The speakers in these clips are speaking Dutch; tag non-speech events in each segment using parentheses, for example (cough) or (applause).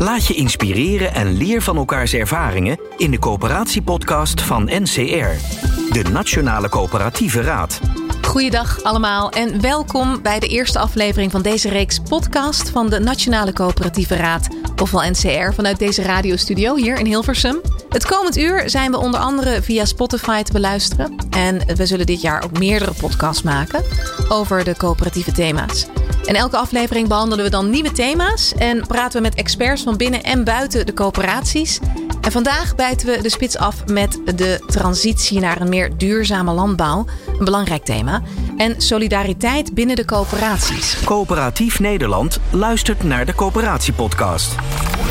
Laat je inspireren en leer van elkaars ervaringen in de coöperatiepodcast van NCR, de Nationale Coöperatieve Raad. Goeiedag allemaal en welkom bij de eerste aflevering van deze reeks podcast van de Nationale Coöperatieve Raad, ofwel NCR, vanuit deze radiostudio hier in Hilversum. Het komend uur zijn we onder andere via Spotify te beluisteren en we zullen dit jaar ook meerdere podcasts maken over de coöperatieve thema's. In elke aflevering behandelen we dan nieuwe thema's en praten we met experts van binnen en buiten de coöperaties. En vandaag bijten we de spits af met de transitie naar een meer duurzame landbouw, een belangrijk thema, en solidariteit binnen de coöperaties. Coöperatief Nederland luistert naar de Coöperatiepodcast.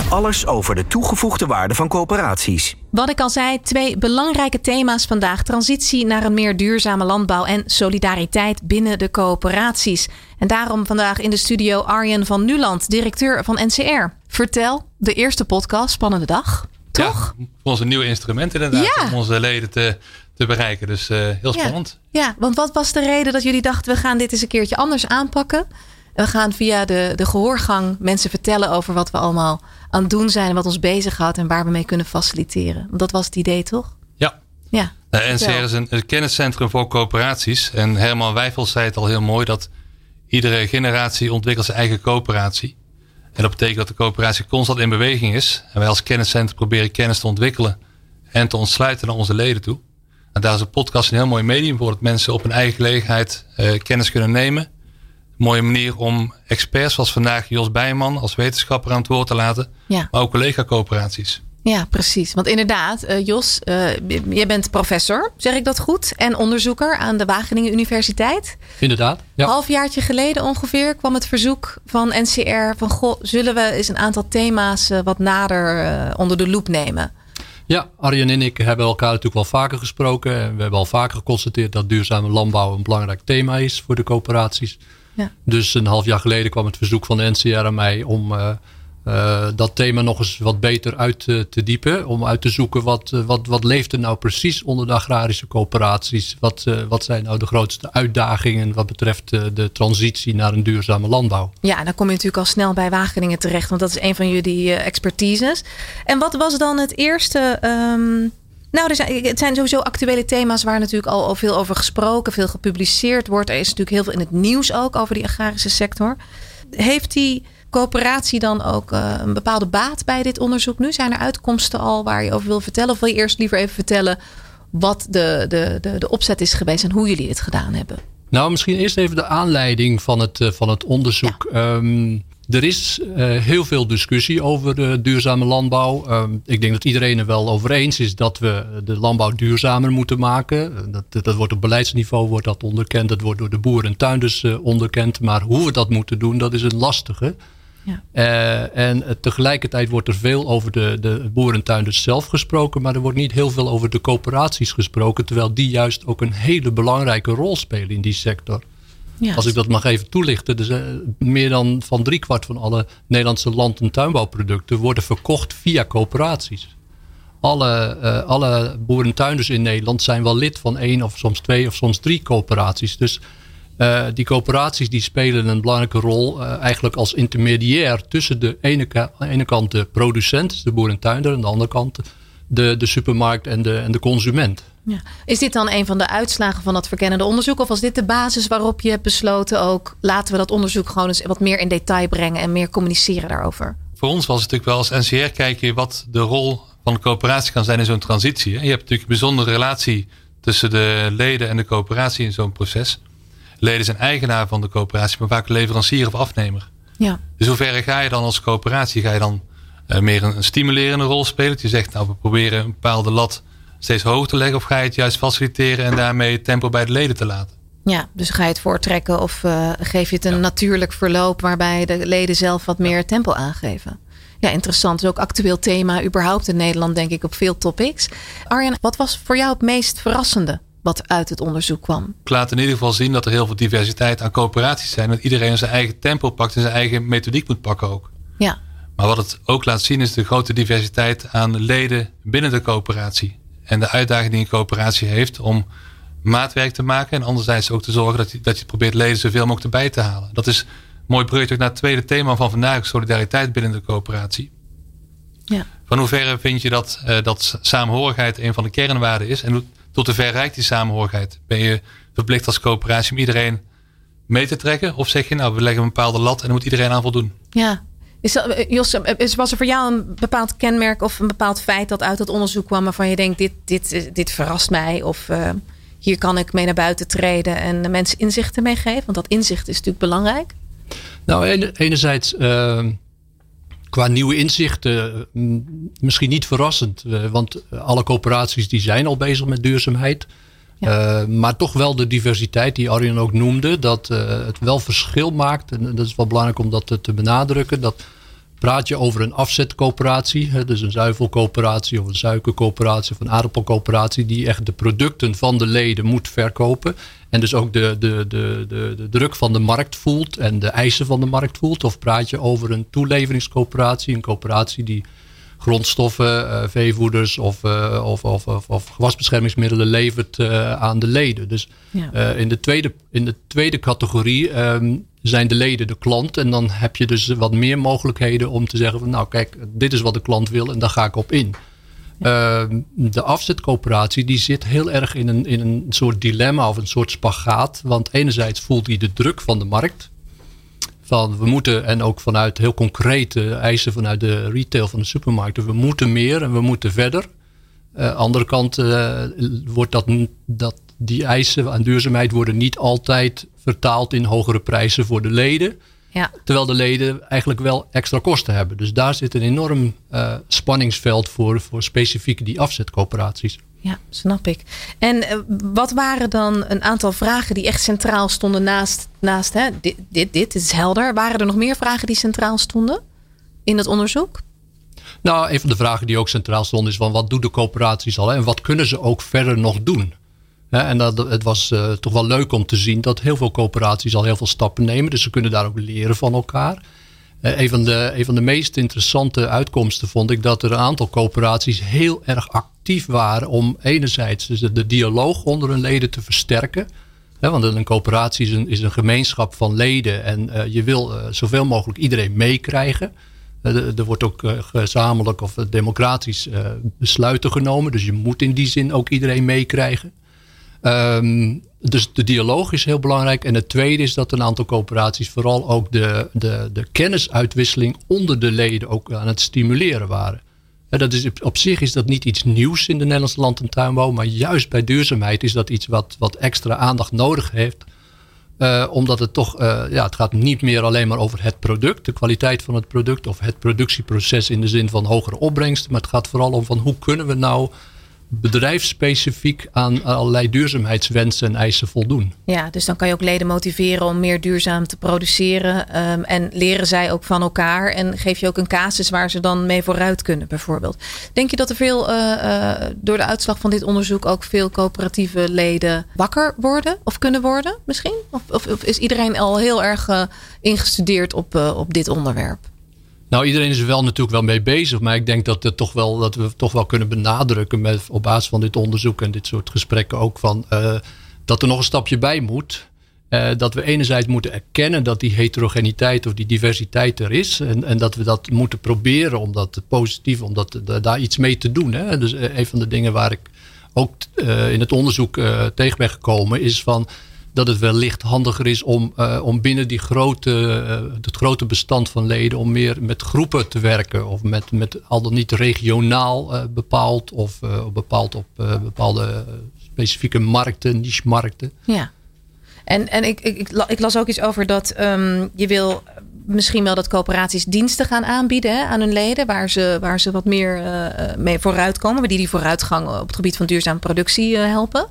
Alles over de toegevoegde waarde van coöperaties. Wat ik al zei, twee belangrijke thema's vandaag: transitie naar een meer duurzame landbouw en solidariteit binnen de coöperaties. En daarom vandaag in de studio Arjen van Nuland, directeur van NCR. Vertel, de eerste podcast, spannende dag. Toch? Ja, voor ons een nieuw instrument inderdaad Ja. om onze leden te, te bereiken. Dus eh, heel spannend. Ja, ja, want wat was de reden dat jullie dachten: we gaan dit eens een keertje anders aanpakken? En we gaan via de, de gehoorgang mensen vertellen over wat we allemaal aan het doen zijn wat ons bezighoudt en waar we mee kunnen faciliteren. Want dat was het idee, toch? Ja. Ja. Nou, NCR is een, een kenniscentrum voor coöperaties. En Herman Wijfels zei het al heel mooi dat iedere generatie ontwikkelt zijn eigen coöperatie. En dat betekent dat de coöperatie constant in beweging is. En wij als kenniscentrum proberen kennis te ontwikkelen en te ontsluiten naar onze leden toe. En daar is een podcast een heel mooi medium voor. Dat mensen op hun eigen gelegenheid eh, kennis kunnen nemen. Een mooie manier om experts zoals vandaag Jos Bijman als wetenschapper aan het woord te laten. Ja. Maar ook collega-coöperaties. Ja, precies. Want inderdaad, eh, Jos, eh, jij bent professor, zeg ik dat goed? En onderzoeker aan de Wageningen Universiteit. Inderdaad. Ja. Halfjaartje geleden ongeveer kwam het verzoek van NCR van... Goh, zullen we eens een aantal thema's eh, wat nader onder de loep nemen? ja, Arjen en ik hebben elkaar natuurlijk wel vaker gesproken. En we hebben al vaker geconstateerd dat duurzame landbouw een belangrijk thema is voor de coöperaties. Ja. Dus een half jaar geleden kwam het verzoek van de NCR aan mij om eh, eh, dat thema nog eens wat beter uit te, te diepen. Om uit te zoeken wat, eh, wat, wat leeft er nou precies onder de agrarische coöperaties. Wat, eh, wat zijn nou de grootste uitdagingen wat betreft eh, de transitie naar een duurzame landbouw. Ja, dan kom je natuurlijk al snel bij Wageningen terecht, want dat is een van jullie eh, expertises. En wat was dan het eerste? ehm, nou, er zijn, het zijn sowieso actuele thema's waar natuurlijk al, veel over gesproken, veel gepubliceerd wordt. Er is natuurlijk heel veel in het nieuws ook over die agrarische sector. Heeft die coöperatie dan ook eh, een bepaalde baat bij dit onderzoek nu? Zijn er uitkomsten al waar je over wil vertellen? Of wil je eerst liever even vertellen wat de, de, de, de opzet is geweest en hoe jullie het gedaan hebben? Nou, misschien eerst even de aanleiding van het, eh, van het onderzoek. Ehm, er is eh, heel veel discussie over duurzame landbouw. Ehm, ik denk dat iedereen er wel over eens is dat we de landbouw duurzamer moeten maken. Eh, Dat, dat wordt op beleidsniveau wordt dat onderkend. Dat wordt door de boeren en tuinders eh, onderkend. Maar hoe we dat moeten doen, dat is een lastige. Ja. En tegelijkertijd wordt er veel over de, de boerentuinders zelf gesproken, maar er wordt niet heel veel over de coöperaties gesproken, terwijl die juist ook een hele belangrijke rol spelen in die sector. Als ik dat mag even toelichten, dus, eh, meer dan van driekwart van alle Nederlandse land- en tuinbouwproducten worden verkocht via coöperaties. Alle, eh, alle boerentuinders in Nederland zijn wel lid van één of soms twee of soms drie coöperaties. Dus eh, die coöperaties die spelen een belangrijke rol eigenlijk als intermediair tussen de ene, ene kant de producent, dus de boerentuinder, en de andere kant de, de supermarkt en de, en de consument. Ja. Is dit dan een van de uitslagen van dat verkennende onderzoek? Of was dit de basis waarop je hebt besloten ook... laten we dat onderzoek gewoon eens wat meer in detail brengen... en meer communiceren daarover? Voor ons was het natuurlijk wel als NCR kijken wat de rol van de coöperatie kan zijn in zo'n transitie. En je hebt natuurlijk een bijzondere relatie tussen de leden en de coöperatie in zo'n proces. Leden zijn eigenaar van de coöperatie, maar vaak leverancier of afnemer. Ja. Dus hoe ver ga je dan als coöperatie? Ga je dan meer een, een stimulerende rol spelen? Dat je zegt, nou we proberen een bepaalde lat steeds hoog te leggen. Of ga je het juist faciliteren en daarmee tempo bij de leden te laten? ja, dus ga je het voortrekken of eh, geef je het een natuurlijk verloop... waarbij de leden zelf wat meer tempo aangeven? Ja, interessant. is ook actueel thema überhaupt in Nederland, denk ik, op veel topics. Arjen, wat was voor jou het meest verrassende wat uit het onderzoek kwam? Ik laat in ieder geval zien dat er heel veel diversiteit aan coöperaties zijn. Dat iedereen zijn eigen tempo pakt en zijn eigen methodiek moet pakken ook. Ja. Maar wat het ook laat zien is de grote diversiteit aan leden binnen de coöperatie. En de uitdaging die een coöperatie heeft om maatwerk te maken. En anderzijds ook te zorgen dat je, dat je probeert leden zoveel mogelijk erbij te halen. Dat is mooi bruggetje naar het tweede thema van vandaag. Solidariteit binnen de coöperatie. Ja. Van hoeverre vind je dat, uh, dat samenhorigheid een van de kernwaarden is? En tot hoe ver reikt die samenhorigheid? Ben je verplicht als coöperatie om iedereen mee te trekken? Of zeg je nou, we leggen een bepaalde lat en dan moet iedereen aan voldoen? Ja, is dat, eh, Jos, eh, was er voor jou een bepaald kenmerk of een bepaald feit dat uit het onderzoek kwam waarvan je denkt, dit, dit, dit verrast mij? Of hier kan ik mee naar buiten treden en de mensen inzichten mee geven? Want dat inzicht is natuurlijk belangrijk. Nou, enerzijds uh, qua nieuwe inzichten misschien niet verrassend. want alle coöperaties die zijn al bezig met duurzaamheid. Uh, maar toch wel de diversiteit die Arjen ook noemde. Dat uh, het wel verschil maakt. En dat is wel belangrijk om dat te, benadrukken. Dat praat je over een afzetcoöperatie. Hè, dus een zuivelcoöperatie of een suikercoöperatie of een aardappelcoöperatie. Die echt de producten van de leden moet verkopen. En dus ook de, de, de, de druk van de markt voelt en de eisen van de markt voelt. Of praat je over een toeleveringscoöperatie. Een coöperatie die grondstoffen, uh, veevoeders of, uh, of, of, of, of, gewasbeschermingsmiddelen levert uh, aan de leden. Dus ja. in, de tweede, in de tweede categorie um, zijn de leden de klant. En dan heb je dus wat meer mogelijkheden om te zeggen van nou kijk, dit is wat de klant wil en daar ga ik op in. Uh, de afzetcoöperatie die zit heel erg in een, in een soort dilemma of een soort spagaat. Want enerzijds voelt hij de druk van de markt. Van we moeten, en ook vanuit heel concrete eisen vanuit de retail van de supermarkten, we moeten meer en we moeten verder. Uh, andere kant uh, wordt dat, dat die eisen aan duurzaamheid worden niet altijd vertaald in hogere prijzen voor de leden. Ja. Terwijl de leden eigenlijk wel extra kosten hebben. Dus daar zit een enorm uh, spanningsveld voor, voor specifiek die afzetcoöperaties. Ja, snap ik. En uh, wat waren dan een aantal vragen die echt centraal stonden naast, naast hè, dit, dit, dit is helder. Waren er nog meer vragen die centraal stonden in het onderzoek? Nou, een van de vragen die ook centraal stond is van wat doen de coöperaties al en wat kunnen ze ook verder nog doen? En dat, het was uh, toch wel leuk om te zien dat heel veel coöperaties al heel veel stappen nemen. Dus ze kunnen daar ook leren van elkaar. Uh, een, van de, een van de meest interessante uitkomsten vond ik dat er een aantal coöperaties heel erg actief waren om enerzijds dus de, dialoog onder hun leden te versterken. Want een coöperatie is een, is een gemeenschap van leden en uh, je wil zoveel mogelijk iedereen meekrijgen. er wordt ook gezamenlijk of democratisch besluiten genomen. Dus je moet in die zin ook iedereen meekrijgen. Um, dus de dialoog is heel belangrijk. En het tweede is dat een aantal coöperaties vooral ook de, de, de kennisuitwisseling onder de leden ook aan het stimuleren waren. En dat is, op zich is dat niet iets nieuws in de Nederlandse land- en tuinbouw. Maar juist bij duurzaamheid is dat iets wat, wat extra aandacht nodig heeft. Uh, omdat het toch, uh, ja, het gaat niet meer alleen maar over het product, de kwaliteit van het product of het productieproces in de zin van hogere opbrengsten. Maar het gaat vooral om van hoe kunnen we nou bedrijfsspecifiek aan allerlei duurzaamheidswensen en eisen voldoen. Ja, dus dan kan je ook leden motiveren om meer duurzaam te produceren. Um, en leren zij ook van elkaar. En geef je ook een casus waar ze dan mee vooruit kunnen, bijvoorbeeld. Denk je dat er veel, uh, uh, door de uitslag van dit onderzoek, ook veel coöperatieve leden wakker worden of kunnen worden, misschien? Of, of, is iedereen al heel erg uh, ingestudeerd op, op dit onderwerp? Nou, iedereen is er wel natuurlijk wel mee bezig. Maar ik denk dat, het toch wel, dat we toch wel kunnen benadrukken met, op basis van dit onderzoek en dit soort gesprekken ook van uh, dat er nog een stapje bij moet. Uh, dat we enerzijds moeten erkennen dat die heterogeniteit of die diversiteit er is. En, en dat we dat moeten proberen om dat positief, om dat, daar iets mee te doen. Hè? Dus uh, een van de dingen waar ik ook in het onderzoek tegen ben gekomen is van dat het wellicht handiger is om, uh, om binnen die grote, uh, het grote bestand van leden om meer met groepen te werken. Of met, met al dan niet regionaal uh, bepaald of bepaald op bepaalde specifieke markten, niche-markten. Ja. En, en ik, ik, ik las ook iets over dat um, je wil misschien wel dat coöperaties diensten gaan aanbieden aan hun leden, waar ze, waar ze wat meer mee vooruitkomen, die die vooruitgang op het gebied van duurzame productie helpen.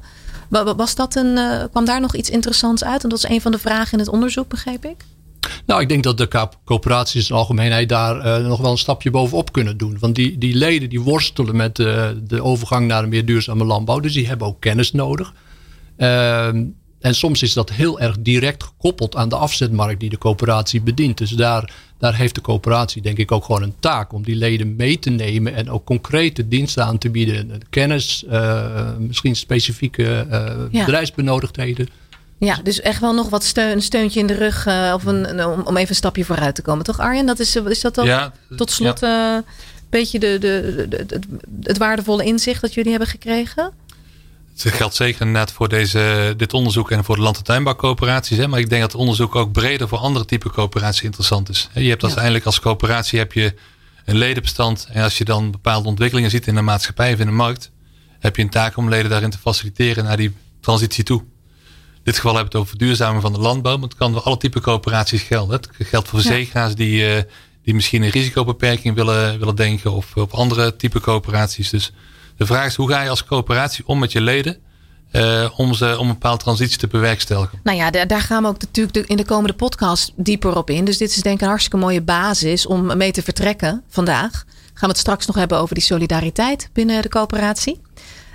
Was dat een, uh, kwam daar nog iets interessants uit? En dat is een van de vragen in het onderzoek, begreep ik? Nou, ik denk dat de coöperaties in de algemeenheid daar uh, nog wel een stapje bovenop kunnen doen. Want die, die leden die worstelen met de overgang naar een meer duurzame landbouw. Dus die hebben ook kennis nodig. En soms is dat heel erg direct gekoppeld aan de afzetmarkt die de coöperatie bedient. Dus daar, daar heeft de coöperatie denk ik ook gewoon een taak om die leden mee te nemen en ook concrete diensten aan te bieden. Kennis, uh, misschien specifieke uh, bedrijfsbenodigdheden. Ja, dus echt wel nog wat steun, een steuntje in de rug uh, of een, om, om even een stapje vooruit te komen. Toch Arjen, dat is, is dat dan ja, tot slot een beetje de, de, de, de, het waardevolle inzicht dat jullie hebben gekregen? Het geldt zeker inderdaad voor deze, dit onderzoek en voor de land- en tuinbouwcoöperaties. Hè? Maar ik denk dat het onderzoek ook breder voor andere type coöperaties interessant is. Je hebt uiteindelijk als coöperatie heb je een ledenbestand. En als je dan bepaalde ontwikkelingen ziet in de maatschappij of in de markt, heb je een taak om leden daarin te faciliteren naar die transitie toe. In dit geval hebben we het over verduurzamen van de landbouw, maar het kan voor alle type coöperaties gelden. Het geldt voor verzekeraars die, uh, die misschien een risicobeperking willen, willen denken of op andere type coöperaties. Dus de vraag is hoe ga je als coöperatie om met je leden? Uh, om, ze, om een bepaalde transitie te bewerkstelligen. Nou ja, daar gaan we ook natuurlijk in de komende podcast dieper op in. Dus dit is denk ik een hartstikke mooie basis om mee te vertrekken vandaag. Gaan we het straks nog hebben over die solidariteit binnen de coöperatie.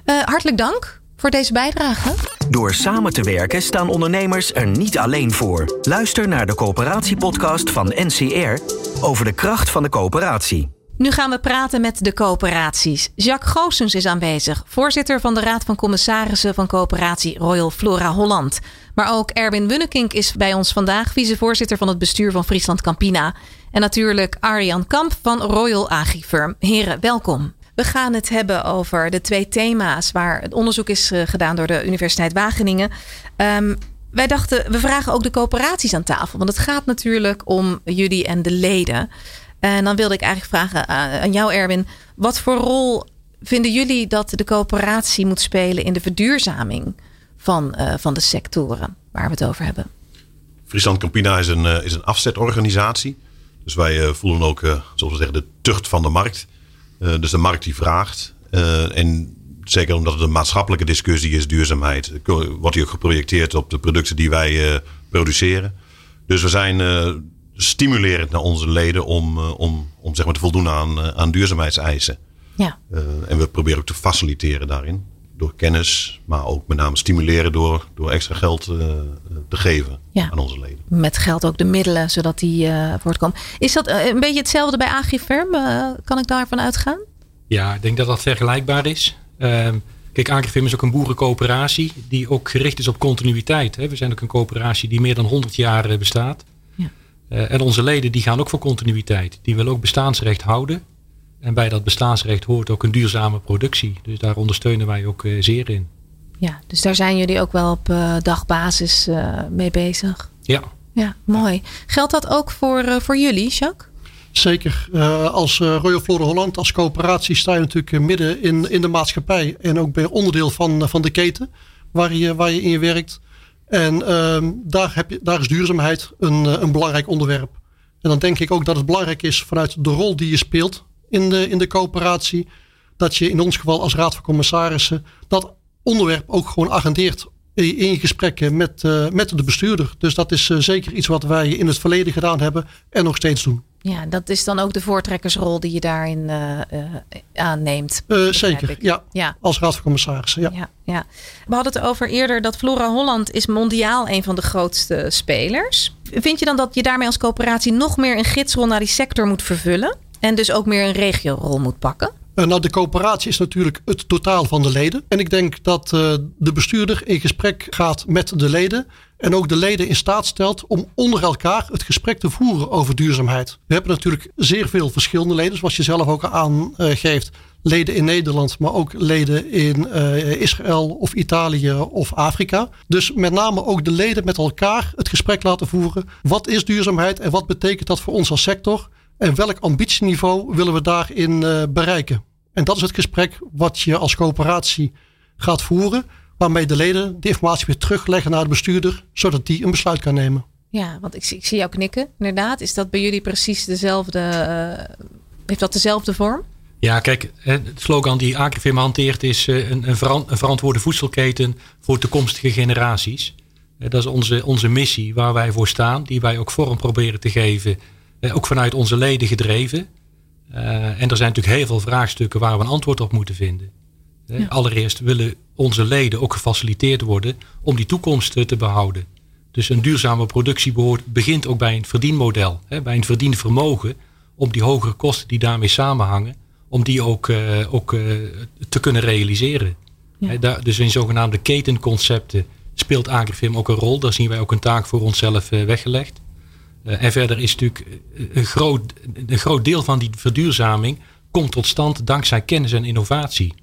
Uh, hartelijk dank voor deze bijdrage. Door samen te werken staan ondernemers er niet alleen voor. Luister naar de coöperatiepodcast van NCR over de kracht van de coöperatie. Nu gaan we praten met de coöperaties. Jacques Goossens is aanwezig, voorzitter van de Raad van Commissarissen van Coöperatie Royal Flora Holland. Maar ook Erwin Wunnekink is bij ons vandaag, vicevoorzitter van het bestuur van Friesland Campina. En natuurlijk Arjan Kamp van Royal Agrifirm. Heren, welkom. We gaan het hebben over de twee thema's waar het onderzoek is eh, gedaan door de Universiteit Wageningen. Um, wij dachten, we vragen ook de coöperaties aan tafel. Want het gaat natuurlijk om jullie en de leden. En dan wilde ik eigenlijk vragen aan jou, Erwin. Wat voor rol vinden jullie dat de coöperatie moet spelen in de verduurzaming van, uh, van de sectoren waar we het over hebben? Friesland Campina is een, uh, is een afzetorganisatie. Dus wij uh, voelen ook, zoals we zeggen, de tucht van de markt. dus de markt die vraagt. en zeker omdat het een maatschappelijke discussie is, duurzaamheid, wordt die ook geprojecteerd op de producten die wij produceren. Dus we zijn stimulerend naar onze leden om, uh, om, om zeg maar te voldoen aan, uh, aan duurzaamheidseisen. Ja. Uh, en we proberen ook te faciliteren daarin. Door kennis, maar ook met name stimuleren door, door extra geld te geven ja. aan onze leden. Met geld ook de middelen, zodat die voortkomen. Is dat een beetje hetzelfde bij Agriferm? kan ik daarvan uitgaan? Ja, ik denk dat dat vergelijkbaar is. Ehm, kijk, Agrifirm is ook een boerencoöperatie die ook gericht is op continuïteit. We zijn ook een coöperatie die meer dan 100 jaar bestaat. Uh, en onze leden die gaan ook voor continuïteit. Die willen ook bestaansrecht houden. En bij dat bestaansrecht hoort ook een duurzame productie. Dus daar ondersteunen wij ook uh, zeer in. Ja, dus daar zijn jullie ook wel op uh, dagbasis mee bezig. Ja. Ja, mooi. Geldt dat ook voor, voor jullie, Jacques? Zeker. als Royal Flora Holland, als coöperatie sta je natuurlijk midden in, in de maatschappij. En ook bij onderdeel van, van de keten waar je, waar je in werkt. En uh, daar, heb je, daar is duurzaamheid een, eh, een belangrijk onderwerp. En dan denk ik ook dat het belangrijk is vanuit de rol die je speelt in de, in de coöperatie. Dat je in ons geval als Raad van Commissarissen dat onderwerp ook gewoon agendeert in je gesprekken met, uh, met de bestuurder. Dus dat is uh, zeker iets wat wij in het verleden gedaan hebben en nog steeds doen. Ja, dat is dan ook de voortrekkersrol die je daarin uh, aanneemt. zeker, ja. ja. Als raad van commissarissen. Ja. Ja, ja. We hadden het over eerder dat Flora Holland is mondiaal een van de grootste spelers. Vind je dan dat je daarmee als coöperatie nog meer een gidsrol naar die sector moet vervullen? En dus ook meer een regiorol moet pakken? Nou, de coöperatie is natuurlijk het totaal van de leden. En ik denk dat de bestuurder in gesprek gaat met de leden. En ook de leden in staat stelt om onder elkaar het gesprek te voeren over duurzaamheid. We hebben natuurlijk zeer veel verschillende leden, zoals je zelf ook aangeeft. Leden in Nederland, maar ook leden in uh, Israël of Italië of Afrika. Dus met name ook de leden met elkaar het gesprek laten voeren. Wat is duurzaamheid en wat betekent dat voor ons als sector? En welk ambitieniveau willen we daarin uh, bereiken? En dat is het gesprek wat je als coöperatie gaat voeren. Waarmee de leden de informatie weer terugleggen naar de bestuurder. Zodat die een besluit kan nemen. Ja, want ik, ik zie jou knikken. Inderdaad. Is dat bij jullie precies dezelfde... Uh, heeft dat dezelfde vorm? Ja, kijk, het slogan die Agrifirma hanteert is een, een, verantwoorde voedselketen voor toekomstige generaties. dat is onze, onze missie waar wij voor staan, die wij ook vorm proberen te geven, ook vanuit onze leden gedreven. en er zijn natuurlijk heel veel vraagstukken waar we een antwoord op moeten vinden. Allereerst willen onze leden ook gefaciliteerd worden om die toekomst te behouden. Dus een duurzame productie begint ook bij een verdienmodel, bij een verdienvermogen, om die hogere kosten die daarmee samenhangen, om die ook, uh, ook uh, te kunnen realiseren. Ja. dus in zogenaamde ketenconcepten speelt Agrifim ook een rol. Daar zien wij ook een taak voor onszelf uh, weggelegd. en verder is natuurlijk een groot, een groot deel van die verduurzaming komt tot stand dankzij kennis en innovatie.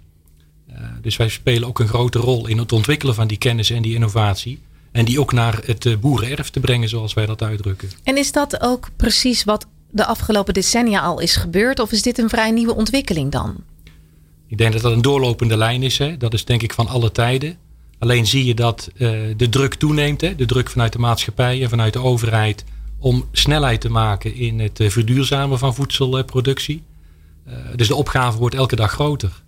Dus wij spelen ook een grote rol in het ontwikkelen van die kennis en die innovatie. En die ook naar het boerenerf te brengen, zoals wij dat uitdrukken. En is dat ook precies wat de afgelopen decennia al is gebeurd? Of is dit een vrij nieuwe ontwikkeling dan? Ik denk dat dat een doorlopende lijn is. Hè. Dat is denk ik van alle tijden. Alleen zie je dat uh, de druk toeneemt. Hè. De druk vanuit de maatschappij en vanuit de overheid. Om snelheid te maken in het verduurzamen van voedselproductie. Uh, dus de opgave wordt elke dag groter.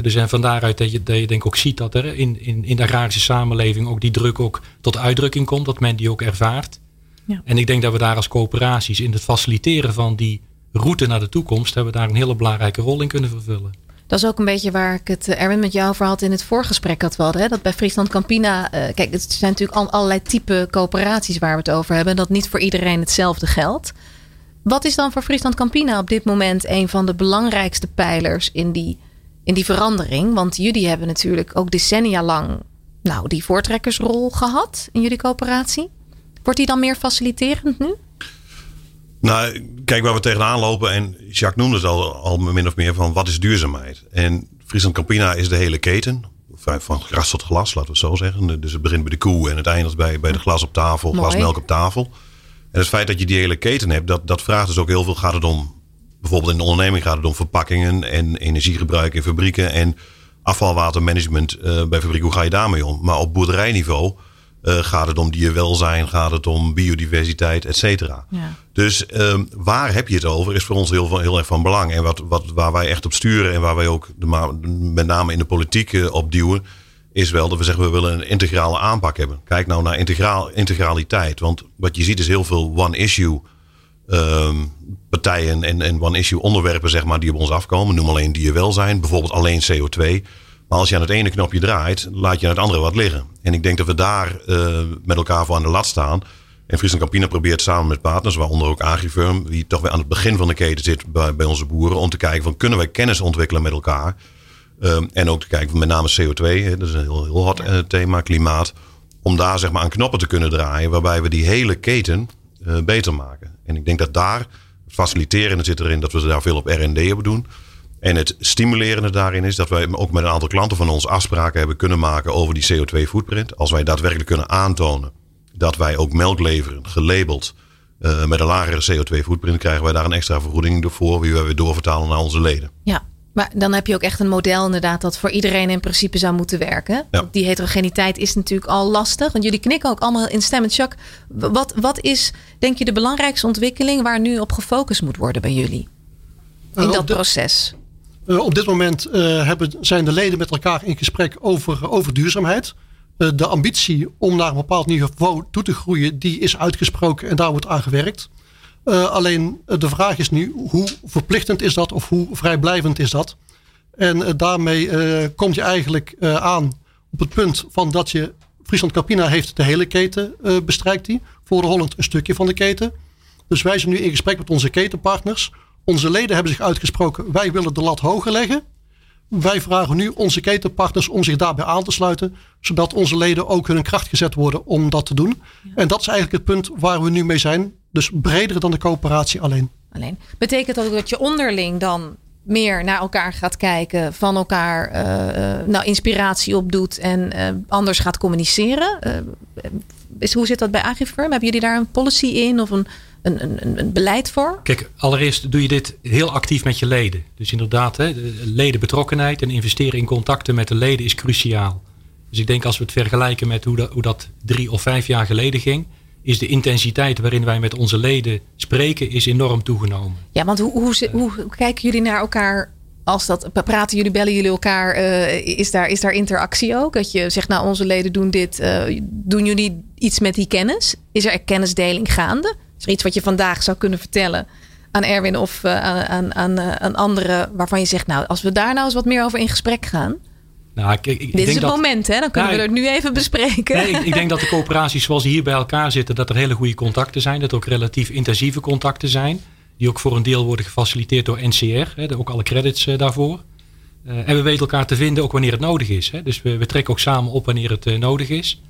Dus en van daaruit dat je, dat je denk ik ook ziet dat er in, in, in de agrarische samenleving ook die druk ook tot uitdrukking komt. Dat men die ook ervaart. Ja. En ik denk dat we daar als coöperaties in het faciliteren van die route naar de toekomst, hebben we daar een hele belangrijke rol in kunnen vervullen. Dat is ook een beetje waar ik het, eh, Erwin, met jou over had in het voorgesprek dat we hadden. Hè? Dat bij Friesland Campina, uh, kijk, het zijn natuurlijk al, allerlei type coöperaties waar we het over hebben. Dat niet voor iedereen hetzelfde geldt. Wat is dan voor Friesland Campina op dit moment een van de belangrijkste pijlers in die, in die verandering? Want jullie hebben natuurlijk ook decennia lang nou, die voortrekkersrol gehad in jullie coöperatie. Wordt die dan meer faciliterend nu? Nou, kijk waar we tegenaan lopen. En Jacques noemde het al, al min of meer van wat is duurzaamheid. En Friesland Campina is de hele keten. Van gras tot glas, laten we het zo zeggen. Dus het begint bij de koe en het eindigt bij, bij de glas op tafel, Mooi. glas melk op tafel. En het feit dat je die hele keten hebt, dat, dat vraagt dus ook heel veel. Gaat het om, bijvoorbeeld in de onderneming gaat het om verpakkingen en energiegebruik in fabrieken en afvalwatermanagement uh, bij fabrieken. Hoe ga je daarmee om? Maar op boerderijniveau uh, gaat het om dierwelzijn? Gaat het om biodiversiteit, et cetera? Ja. Dus um, waar heb je het over is voor ons heel, heel erg van belang. En wat, wat, waar wij echt op sturen en waar wij ook de, met name in de politiek uh, op duwen... is wel dat we zeggen we willen een integrale aanpak hebben. Kijk nou naar integraal, integraliteit. Want wat je ziet is heel veel one-issue... Um, partijen en, en one-issue onderwerpen zeg maar, die op ons afkomen. Noem alleen dierwelzijn, bijvoorbeeld alleen CO2... Maar als je aan het ene knopje draait, laat je aan het andere wat liggen. En ik denk dat we daar uh, met elkaar voor aan de lat staan. En Friesland Campina probeert samen met partners, waaronder ook Agrifirm, die toch weer aan het begin van de keten zit bij, bij onze boeren, om te kijken van kunnen wij kennis ontwikkelen met elkaar. Um, en ook te kijken van met name CO2, hè, dat is een heel, heel hot uh, thema, klimaat. Om daar zeg maar aan knoppen te kunnen draaien, waarbij we die hele keten uh, beter maken. En ik denk dat daar het faciliteren zit erin dat we daar veel op R&D hebben doen. En het stimulerende daarin is dat wij ook met een aantal klanten van ons afspraken hebben kunnen maken over die CO2-footprint. Als wij daadwerkelijk kunnen aantonen dat wij ook melk leveren, gelabeld, uh, met een lagere CO2-footprint, krijgen wij daar een extra vergoeding voor, die wij weer doorvertalen naar onze leden. Ja, maar dan heb je ook echt een model inderdaad dat voor iedereen in principe zou moeten werken. Ja. Die heterogeniteit is natuurlijk al lastig. Want jullie knikken ook allemaal in stem. Jacques, wat, wat is denk je de belangrijkste ontwikkeling waar nu op gefocust moet worden bij jullie? In nou, dat proces? Uh, op dit moment uh, hebben, zijn de leden met elkaar in gesprek over, over duurzaamheid. Uh, de ambitie om naar een bepaald niveau toe te groeien, die is uitgesproken en daar wordt aan gewerkt. Alleen de vraag is nu, hoe verplichtend is dat of hoe vrijblijvend is dat? En daarmee kom je eigenlijk aan op het punt van dat je, Friesland Campina heeft de hele keten bestrijkt die. Voor Holland een stukje van de keten. Dus wij zijn nu in gesprek met onze ketenpartners onze leden hebben zich uitgesproken, wij willen de lat hoger leggen. Wij vragen nu onze ketenpartners om zich daarbij aan te sluiten, zodat onze leden ook hun kracht gezet worden om dat te doen. En dat is eigenlijk het punt waar we nu mee zijn. Dus breder dan de coöperatie alleen. alleen. Betekent dat ook dat je onderling dan meer naar elkaar gaat kijken, van elkaar uh, nou, inspiratie opdoet en uh, anders gaat communiceren? is, hoe zit dat bij Agrifirm? Hebben jullie daar een policy in of een een, een, een, beleid voor? Kijk, allereerst doe je dit heel actief met je leden. Dus inderdaad, hè, de ledenbetrokkenheid en investeren in contacten met de leden is cruciaal. Dus ik denk als we het vergelijken met hoe dat, hoe dat drie of vijf jaar geleden ging, is de intensiteit waarin wij met onze leden spreken, is enorm toegenomen. Ja, want hoe, hoe, hoe kijken jullie naar elkaar als dat, praten jullie, bellen jullie elkaar? eh, is, daar, is daar interactie ook? Dat je zegt, nou, onze leden doen dit. eh, doen jullie iets met die kennis? Is er kennisdeling gaande? Is er iets wat je vandaag zou kunnen vertellen aan Erwin of eh, aan, aan, aan, aan anderen waarvan je zegt, nou, als we daar nou eens wat meer over in gesprek gaan. Nou, ik, ik, ik Dit denk is het dat, moment, hè? Dan kunnen Ja, we het nu even bespreken. Nee, ik, denk dat de coöperaties zoals die hier bij elkaar zitten, dat er hele goede contacten zijn. Dat er ook relatief intensieve contacten zijn. Die ook voor een deel worden gefaciliteerd door NCR. Hè, ook alle credits eh, daarvoor. Eh, en we weten elkaar te vinden ook wanneer het nodig is. Hè. Dus we, we trekken ook samen op wanneer het eh, nodig is.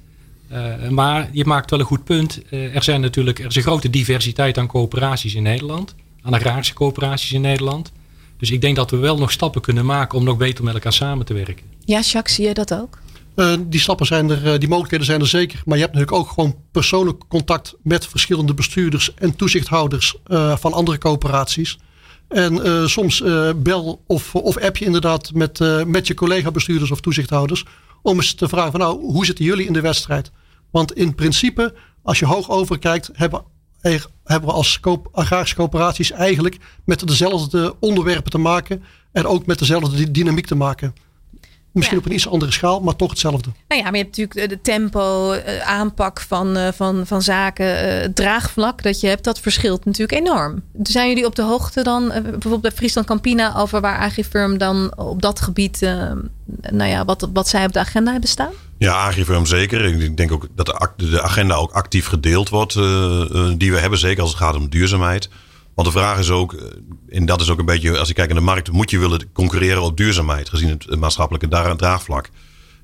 Maar je maakt wel een goed punt. Er zijn natuurlijk er is een grote diversiteit aan coöperaties in Nederland. Aan agrarische coöperaties in Nederland. Dus ik denk dat we wel nog stappen kunnen maken om nog beter met elkaar samen te werken. Ja, Jacques, zie je dat ook? Eh, die stappen zijn er, eh, die mogelijkheden zijn er zeker. Maar je hebt natuurlijk ook gewoon persoonlijk contact met verschillende bestuurders en toezichthouders eh, van andere coöperaties. En soms bel of, of app je inderdaad met, met je collega bestuurders of toezichthouders. Om eens te vragen van nou, hoe zitten jullie in de wedstrijd? Want in principe, als je hoog overkijkt, hebben, hebben we als agrarische coöperaties eigenlijk met dezelfde onderwerpen te maken. En ook met dezelfde dy- dynamiek te maken. Misschien Ja. op een iets andere schaal, maar toch hetzelfde. Nou ja, maar je hebt natuurlijk de tempo, eh, aanpak van, eh, van, van zaken, eh, het draagvlak dat je hebt, dat verschilt natuurlijk enorm. Zijn jullie op de hoogte dan, eh, bijvoorbeeld bij Friesland Campina, over waar Agrifirm dan op dat gebied, eh, nou ja, wat, wat zij op de agenda hebben staan? Ja, Agrifirm zeker. Ik denk ook dat de, agenda ook actief gedeeld wordt. eh, eh, die we hebben, zeker als het gaat om duurzaamheid. Want de vraag is ook, eh, en dat is ook een beetje, als je kijkt naar de markt, moet je willen concurreren op duurzaamheid, gezien het maatschappelijke draagvlak.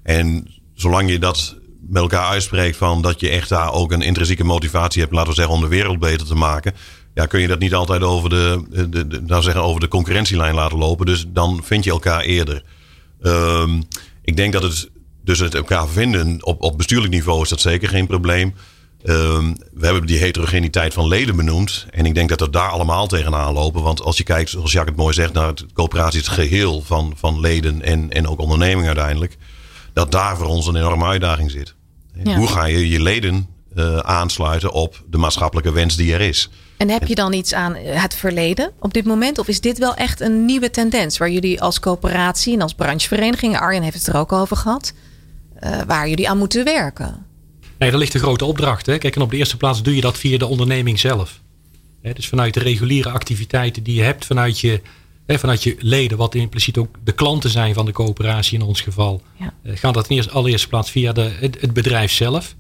En zolang je dat met elkaar uitspreekt van dat je echt daar ook een intrinsieke motivatie hebt, laten we zeggen, om de wereld beter te maken. Ja, kun je dat niet altijd over de, de- nou zeggen, over de concurrentielijn laten lopen. Dus dan vind je elkaar eerder. Ehm, ik denk dat het dus het elkaar vinden op, op bestuurlijk niveau is dat zeker geen probleem. Ehm, we hebben die heterogeniteit van leden benoemd. En ik denk dat we daar allemaal tegenaan lopen. Want als je kijkt, zoals Jacques het mooi zegt, naar het coöperatie, het geheel van, van leden en, en ook ondernemingen uiteindelijk. Dat daar voor ons een enorme uitdaging zit. Ja. Hoe ga je je leden eh, aansluiten op de maatschappelijke wens die er is? En heb je dan iets aan eh, het verleden op dit moment? Of is dit wel echt een nieuwe tendens waar jullie als coöperatie en als branchevereniging, Arjen heeft het er ook over gehad, eh, waar jullie aan moeten werken? Nee, daar ligt een grote opdracht. Hè. Kijk, en op de eerste plaats doe je dat via de onderneming zelf. Hè, dus vanuit de reguliere activiteiten die je hebt vanuit je, hè, vanuit je leden, wat impliciet ook de klanten zijn van de coöperatie in ons geval, Ja. eh, gaat dat in eerste, allereerste plaats via de, het, het bedrijf zelf.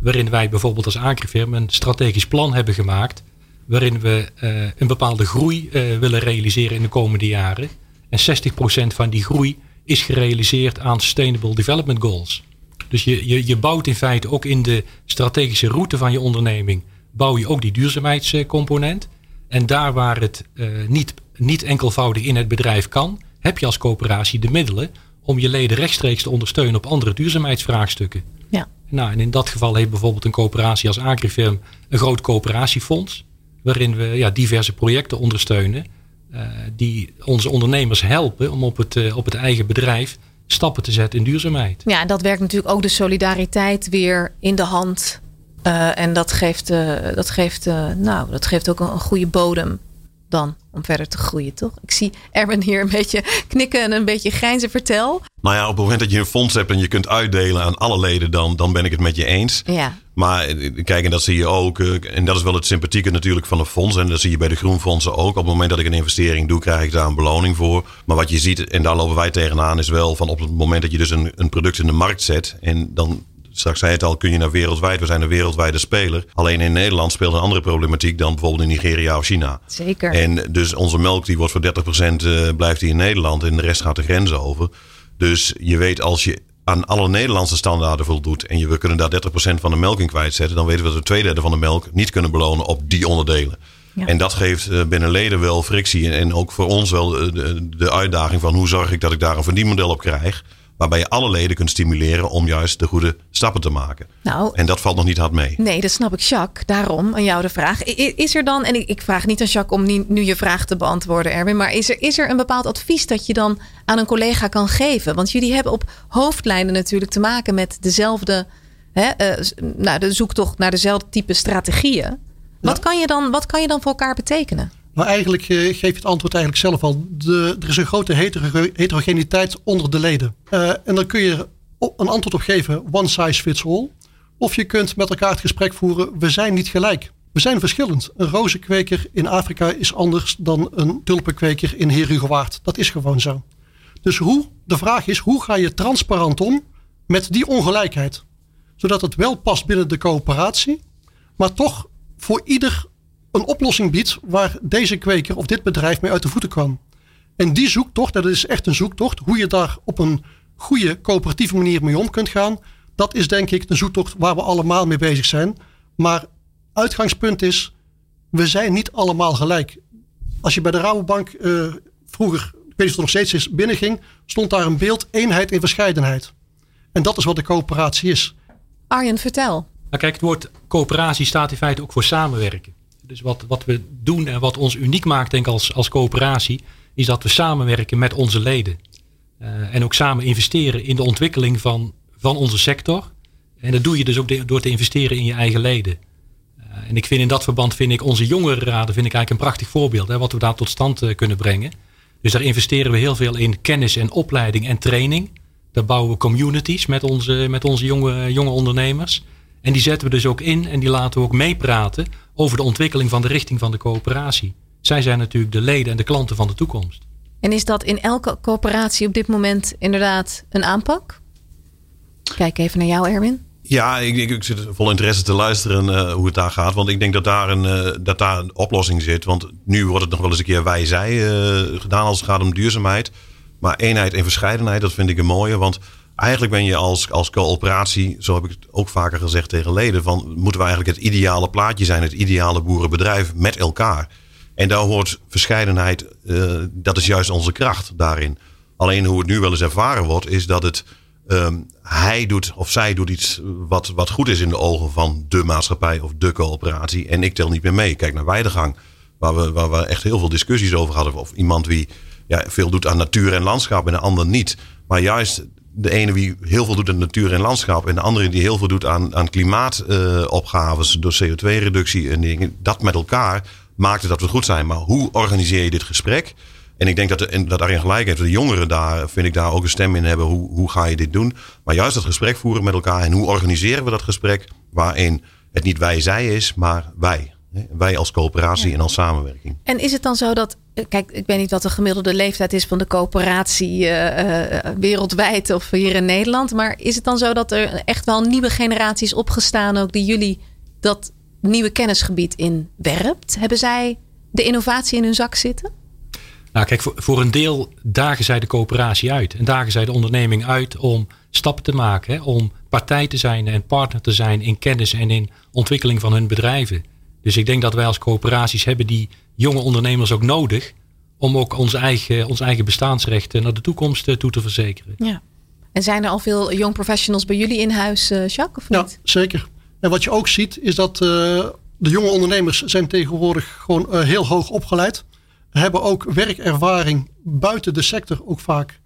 Waarin wij bijvoorbeeld als Agrifirm een strategisch plan hebben gemaakt. Waarin we eh, een bepaalde groei eh, willen realiseren in de komende jaren. En 60% van die groei is gerealiseerd aan Sustainable Development Goals. Dus je, je, je bouwt in feite ook in de strategische route van je onderneming, bouw je ook die duurzaamheidscomponent. En daar waar het eh, niet, niet enkelvoudig in het bedrijf kan, heb je als coöperatie de middelen om je leden rechtstreeks te ondersteunen op andere duurzaamheidsvraagstukken. Ja. Nou, en in dat geval heeft bijvoorbeeld een coöperatie als Agrifirm een groot coöperatiefonds. Waarin we ja, diverse projecten ondersteunen. eh, die onze ondernemers helpen om op het, eh, op het eigen bedrijf stappen te zetten in duurzaamheid. Ja, en dat werkt natuurlijk ook de solidariteit weer in de hand. Eh, en dat geeft, eh, dat, geeft, eh, nou, dat geeft ook een goede bodem dan om verder te groeien, toch? Ik zie Erwin hier een beetje knikken en een beetje grijnzen. Vertel. Nou ja, op het moment dat je een fonds hebt en je kunt uitdelen aan alle leden, dan, dan ben ik het met je eens. Ja, Maar eh, kijk, en dat zie je ook. eh, En dat is wel het sympathieke natuurlijk van een fonds. En dat zie je bij de groenfondsen ook. Op het moment dat ik een investering doe, krijg ik daar een beloning voor. Maar wat je ziet, en daar lopen wij tegenaan, is wel van op het moment dat je dus een, een product in de markt zet. En dan, straks zei het al, kun je naar wereldwijd. We zijn een wereldwijde speler. Alleen in Nederland speelt een andere problematiek dan bijvoorbeeld in Nigeria of China. zeker. En dus onze melk die wordt voor 30% eh, blijft die in Nederland en de rest gaat de grens over. Dus je weet als je aan alle Nederlandse standaarden voldoet en je, we kunnen daar 30% van de melk in kwijtzetten, dan weten we dat we twee derde van de melk niet kunnen belonen op die onderdelen. Ja. En dat geeft eh, binnen leden wel frictie en, ook voor ons wel eh, de, de uitdaging van hoe zorg ik dat ik daar een verdienmodel op krijg. Waarbij je alle leden kunt stimuleren om juist de goede stappen te maken. nou, En dat valt nog niet hard mee. Nee, dat snap ik, Jacques. Daarom aan jou de vraag. Is er dan, en ik, vraag niet aan Jacques om nu je vraag te beantwoorden, Erwin, maar is er, is er een bepaald advies dat je dan aan een collega kan geven? Want jullie hebben op hoofdlijnen natuurlijk te maken met dezelfde, hè, s- nou, de zoektocht naar dezelfde type strategieën. Wat, kan je dan, wat kan je dan voor elkaar betekenen? Maar eigenlijk uh, geef je het antwoord eigenlijk zelf al. De, er is een grote heterogeniteit onder de leden. Uh, en dan kun je een antwoord op geven, one size fits all. Of je kunt met elkaar het gesprek voeren, we zijn niet gelijk. We zijn verschillend. Een rozenkweker in Afrika is anders dan een tulpenkweker in Herugewaard. Dat is gewoon zo. Dus hoe, de vraag is, hoe ga je transparant om met die ongelijkheid? Zodat het wel past binnen de coöperatie, maar toch voor ieder een oplossing biedt waar deze kweker of dit bedrijf mee uit de voeten kwam. En die zoektocht, dat is echt een zoektocht, hoe je daar op een goede coöperatieve manier mee om kunt gaan, dat is denk ik de zoektocht waar we allemaal mee bezig zijn. Maar uitgangspunt is, we zijn niet allemaal gelijk. Als je bij de Rabobank uh, vroeger, ik weet niet of het nog steeds is, binnenging, stond daar een beeld eenheid in verscheidenheid. En dat is wat de coöperatie is. Arjen, vertel. Nou kijk, het woord coöperatie staat in feite ook voor samenwerken. Dus wat, wat we doen en wat ons uniek maakt, denk ik, als, als coöperatie, is dat we samenwerken met onze leden. Uh, en ook samen investeren in de ontwikkeling van, van onze sector. En dat doe je dus ook door te investeren in je eigen leden. Uh, en ik vind in dat verband vind ik onze jongerenraden vind ik eigenlijk een prachtig voorbeeld. Hè, wat we daar tot stand uh, kunnen brengen. Dus daar investeren we heel veel in kennis en opleiding en training. Daar bouwen we communities met onze, met onze jonge, jonge ondernemers. En die zetten we dus ook in en die laten we ook meepraten over de ontwikkeling van de richting van de coöperatie. Zij zijn natuurlijk de leden en de klanten van de toekomst. En is dat in elke coöperatie op dit moment inderdaad een aanpak? Kijk even naar jou, Erwin. Ja, ik, ik, ik zit vol interesse te luisteren uh, hoe het daar gaat. Want ik denk dat daar, een, uh, dat daar een oplossing zit. Want nu wordt het nog wel eens een keer wij-zij uh, gedaan als het gaat om duurzaamheid. Maar eenheid en verscheidenheid, dat vind ik een mooie. Want eigenlijk ben je als, als coöperatie, zo heb ik het ook vaker gezegd tegen leden, van moeten we eigenlijk het ideale plaatje zijn, het ideale boerenbedrijf met elkaar. En daar hoort verscheidenheid, uh, dat is juist onze kracht daarin. Alleen hoe het nu wel eens ervaren wordt, is dat het um, hij doet of zij doet iets wat, wat goed is in de ogen van de maatschappij of de coöperatie. En ik tel niet meer mee. Kijk naar Weidegang, waar we, waar we echt heel veel discussies over hadden. Of iemand wie ja, veel doet aan natuur en landschap en de ander niet. Maar juist de ene die heel veel doet aan natuur en landschap. En de andere die heel veel doet aan, aan klimaatopgaves uh, door CO2-reductie en dingen. Dat met elkaar maakte dat we goed zijn. Maar hoe organiseer je dit gesprek? En ik denk dat, de, dat daarin gelijk heeft. De jongeren daar, vind ik daar ook een stem in hebben. Hoe, hoe ga je dit doen? Maar juist dat gesprek voeren met elkaar. En hoe organiseren we dat gesprek? Waarin het niet wij-zij is, maar wij. Wij als coöperatie en als samenwerking. En is het dan zo dat, kijk, ik weet niet wat de gemiddelde leeftijd is van de coöperatie uh, uh, wereldwijd of hier in Nederland, maar is het dan zo dat er echt wel nieuwe generaties opgestaan ook die jullie dat nieuwe kennisgebied in werpt? Hebben zij de innovatie in hun zak zitten? Nou, kijk, voor, voor een deel dagen zij de coöperatie uit en dagen zij de onderneming uit om stappen te maken, hè, om partij te zijn en partner te zijn in kennis en in ontwikkeling van hun bedrijven. Dus ik denk dat wij als coöperaties hebben die jonge ondernemers ook nodig om ook onze eigen, ons eigen bestaansrechten naar de toekomst eh, toe te verzekeren. Ja. En zijn er al veel young professionals bij jullie in huis, uh, Jacques? Of niet? Ja, zeker. En wat je ook ziet is dat uh, de jonge ondernemers zijn tegenwoordig gewoon uh, heel hoog opgeleid. Hebben ook werkervaring buiten de sector ook vaak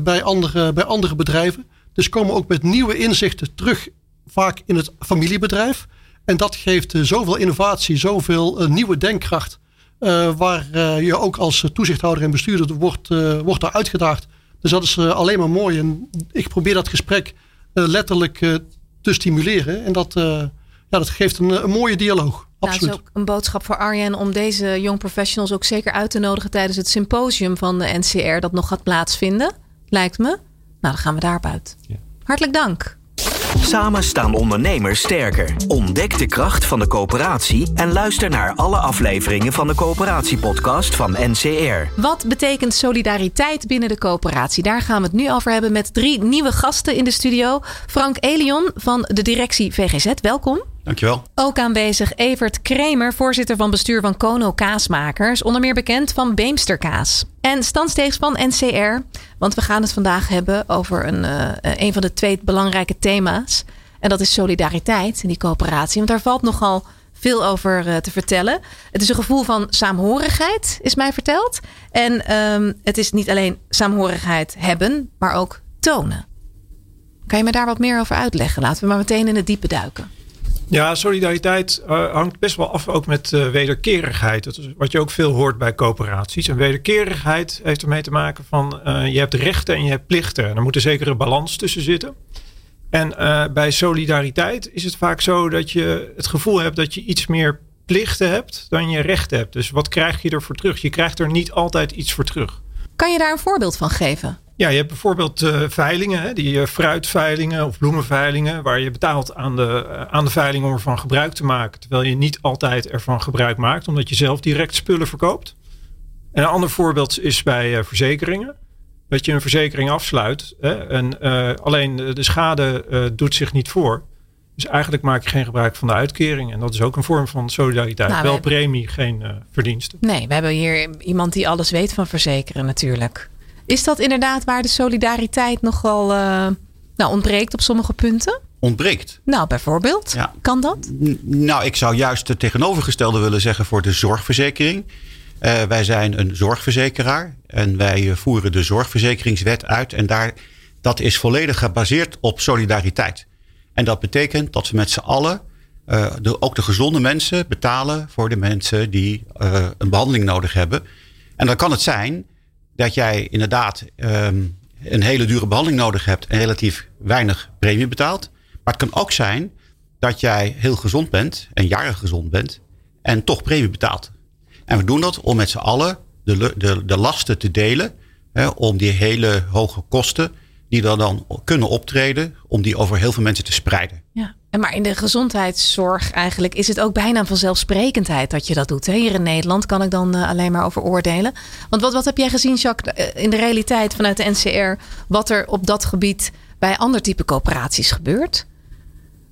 bij, andere, bij andere bedrijven. Dus komen ook met nieuwe inzichten terug vaak in het familiebedrijf. En dat geeft zoveel innovatie, zoveel uh, nieuwe denkkracht. Uh, waar uh, je ook als toezichthouder en bestuurder wordt, wordt daar uitgedaagd. Dus dat is alleen maar mooi. En ik probeer dat gesprek letterlijk te stimuleren. En dat, ja, dat geeft een, een mooie dialoog. Absoluut. Nou, is ook een boodschap voor Arjen om deze young professionals ook zeker uit te nodigen tijdens het symposium van de NCR dat nog gaat plaatsvinden. Lijkt me. Nou, dan gaan we daarop uit. Ja. Hartelijk dank. Samen staan ondernemers sterker. Ontdek de kracht van de coöperatie en luister naar alle afleveringen van de coöperatiepodcast van NCR. Wat betekent solidariteit binnen de coöperatie? Daar gaan we het nu over hebben met drie nieuwe gasten in de studio. Frank Elion van de directie VGZ, welkom. Dankjewel. Ook aanwezig Evert Kremer, voorzitter van bestuur van Kono Kaasmakers. Onder meer bekend van Beemsterkaas. En Stan Steegs van NCR. Want we gaan het vandaag hebben over een, uh, een van de twee belangrijke thema's. En dat is solidariteit in die coöperatie. Want daar valt nogal veel over uh, te vertellen. Het is een gevoel van saamhorigheid, is mij verteld. En um, het is niet alleen saamhorigheid hebben, maar ook tonen. Kan je me daar wat meer over uitleggen? Laten we maar meteen in het diepe duiken. Ja, solidariteit uh, hangt best wel af ook met uh, wederkerigheid. Dat is wat je ook veel hoort bij coöperaties. En wederkerigheid heeft ermee te maken van uh, je hebt rechten en je hebt plichten. En er moet een zekere balans tussen zitten. En bij solidariteit is het vaak zo dat je het gevoel hebt dat je iets meer plichten hebt dan je rechten hebt. Dus wat krijg je ervoor terug? Je krijgt er niet altijd iets voor terug. Kan je daar een voorbeeld van geven? Ja, je hebt bijvoorbeeld uh, veilingen, hè, die uh, fruitveilingen of bloemenveilingen, waar je betaalt aan de, uh, aan de veiling om ervan gebruik te maken. Terwijl je niet altijd ervan gebruik maakt, omdat je zelf direct spullen verkoopt. En een ander voorbeeld is bij verzekeringen. Dat je een verzekering afsluit hè, en alleen de schade doet zich niet voor. Dus eigenlijk maak je geen gebruik van de uitkering. En dat is ook een vorm van solidariteit. Nou, Wel premie, geen verdiensten. Nee, we hebben hier iemand die alles weet van verzekeren natuurlijk. Is dat inderdaad waar de solidariteit nogal uh, nou, ontbreekt op sommige punten? Ontbreekt? Nou, bijvoorbeeld. Ja. Kan dat? nou, ik zou juist het tegenovergestelde willen zeggen voor de zorgverzekering. Uh, wij zijn een zorgverzekeraar en wij voeren de zorgverzekeringswet uit. En daar, dat is volledig gebaseerd op solidariteit. En dat betekent dat we met z'n allen, uh, de, ook de gezonde mensen, betalen voor de mensen die een behandeling nodig hebben. En dan kan het zijn dat jij inderdaad um, een hele dure behandeling nodig hebt en relatief weinig premie betaalt. Maar het kan ook zijn dat jij heel gezond bent en jarig gezond bent en toch premie betaalt. En we doen dat om met z'n allen de, de, de lasten te delen. Hè, om die hele hoge kosten die er dan kunnen optreden, om die over heel veel mensen te spreiden. Ja. En maar in de gezondheidszorg eigenlijk is het ook bijna vanzelfsprekendheid dat je dat doet. Hier in Nederland kan ik dan uh, alleen maar over oordelen. Want wat, wat heb jij gezien, Jacques, eh, in de realiteit vanuit de NCR, wat er op dat gebied bij ander type coöperaties gebeurt?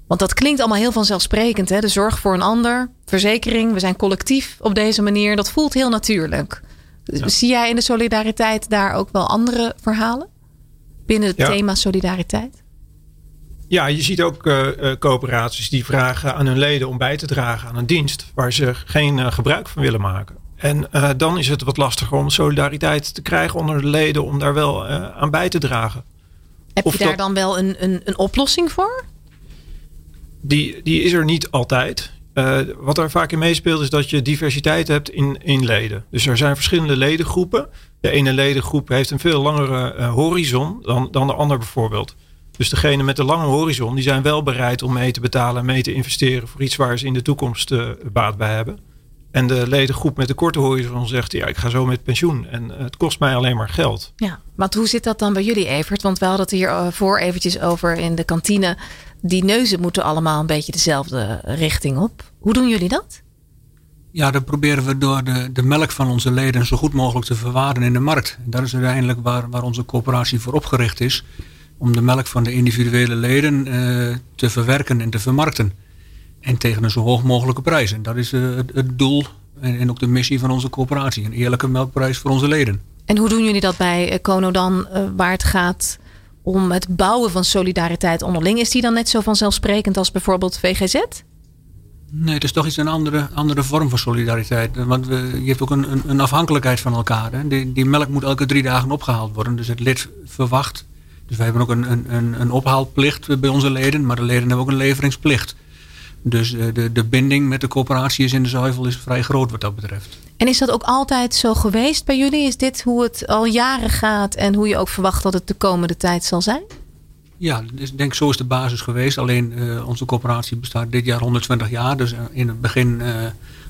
Want dat klinkt allemaal heel vanzelfsprekend. Hè? De zorg voor een ander, verzekering, we zijn collectief op deze manier. Dat voelt heel natuurlijk. Zie jij in de solidariteit daar ook wel andere verhalen? Binnen het thema solidariteit? Ja, je ziet ook uh, coöperaties die vragen aan hun leden om bij te dragen aan een dienst waar ze geen uh, gebruik van willen maken. En dan is het wat lastiger om solidariteit te krijgen onder de leden om daar wel aan bij te dragen. Heb je daar dan wel een, een, een oplossing voor? Die, die is er niet altijd. wat er vaak in meespeelt is dat je diversiteit hebt in, in leden. Dus er zijn verschillende ledengroepen. De ene ledengroep heeft een veel langere horizon dan, dan de ander bijvoorbeeld. Dus degene met de lange horizon, die zijn wel bereid om mee te betalen en mee te investeren voor iets waar ze in de toekomst uh, baat bij hebben. En de ledengroep met de korte horizon zegt, ja, ik ga zo met pensioen en het kost mij alleen maar geld. Ja, maar hoe zit dat dan bij jullie, Evert? Want we hadden het hier eh, voor eventjes over in de kantine. Die neuzen moeten allemaal een beetje dezelfde richting op. Hoe doen jullie dat? Ja, dat proberen we door de, de melk van onze leden zo goed mogelijk te verwaren in de markt. Dat is uiteindelijk waar, waar onze coöperatie voor opgericht is om de melk van de individuele leden uh, te verwerken en te vermarkten. En tegen een zo hoog mogelijke prijs. En dat is uh, het, het, doel en, en, ook de missie van onze coöperatie. Een eerlijke melkprijs voor onze leden. En hoe doen jullie dat bij Kono eh, dan, waar het gaat om het bouwen van solidariteit onderling? Is die dan net zo vanzelfsprekend als bijvoorbeeld VGZ? Nee, het is toch iets een andere, andere vorm van solidariteit. Want we, je hebt ook een, een, een afhankelijkheid van elkaar. Hè? Die, die melk moet elke drie dagen opgehaald worden. Dus het lid verwacht dus wij hebben ook een, een, een ophaalplicht bij onze leden, maar de leden hebben ook een leveringsplicht. Dus eh, de, de binding met de coöperatie is in de zuivel is vrij groot wat dat betreft. En is dat ook altijd zo geweest bij jullie? Is dit hoe het al jaren gaat en hoe je ook verwacht dat het de komende tijd zal zijn? Ja, dus ik denk zo is de basis geweest. Alleen uh, onze coöperatie bestaat dit jaar 120 jaar. Dus eh, in het begin uh,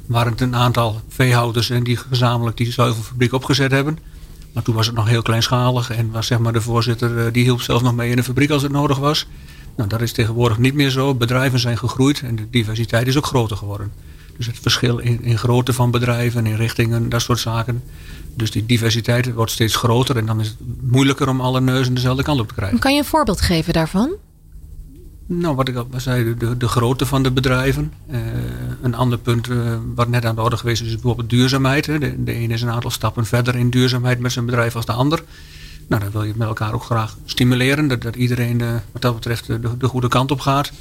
waren het een aantal veehouders en die gezamenlijk die zuivelfabriek opgezet hebben. Maar toen was het nog heel kleinschalig en was zeg maar de voorzitter eh, die hielp zelf nog mee in de fabriek als het nodig was. Nou, dat is tegenwoordig niet meer zo. Bedrijven zijn gegroeid en de diversiteit is ook groter geworden. Dus het verschil in, in grootte van bedrijven, in richtingen, dat soort zaken. Dus die diversiteit wordt steeds groter en dan is het moeilijker om alle neuzen dezelfde kant op te krijgen. Kan je een voorbeeld geven daarvan? Nou, wat ik al zei, de, de grootte van de bedrijven. Uh, een ander punt uh, wat net aan de orde geweest is, is bijvoorbeeld duurzaamheid. Hè. De, de ene is een aantal stappen verder in duurzaamheid met zijn bedrijf als de ander. Nou, dan wil je met elkaar ook graag stimuleren. Dat, dat iedereen uh, wat dat betreft de, de, goede kant op gaat.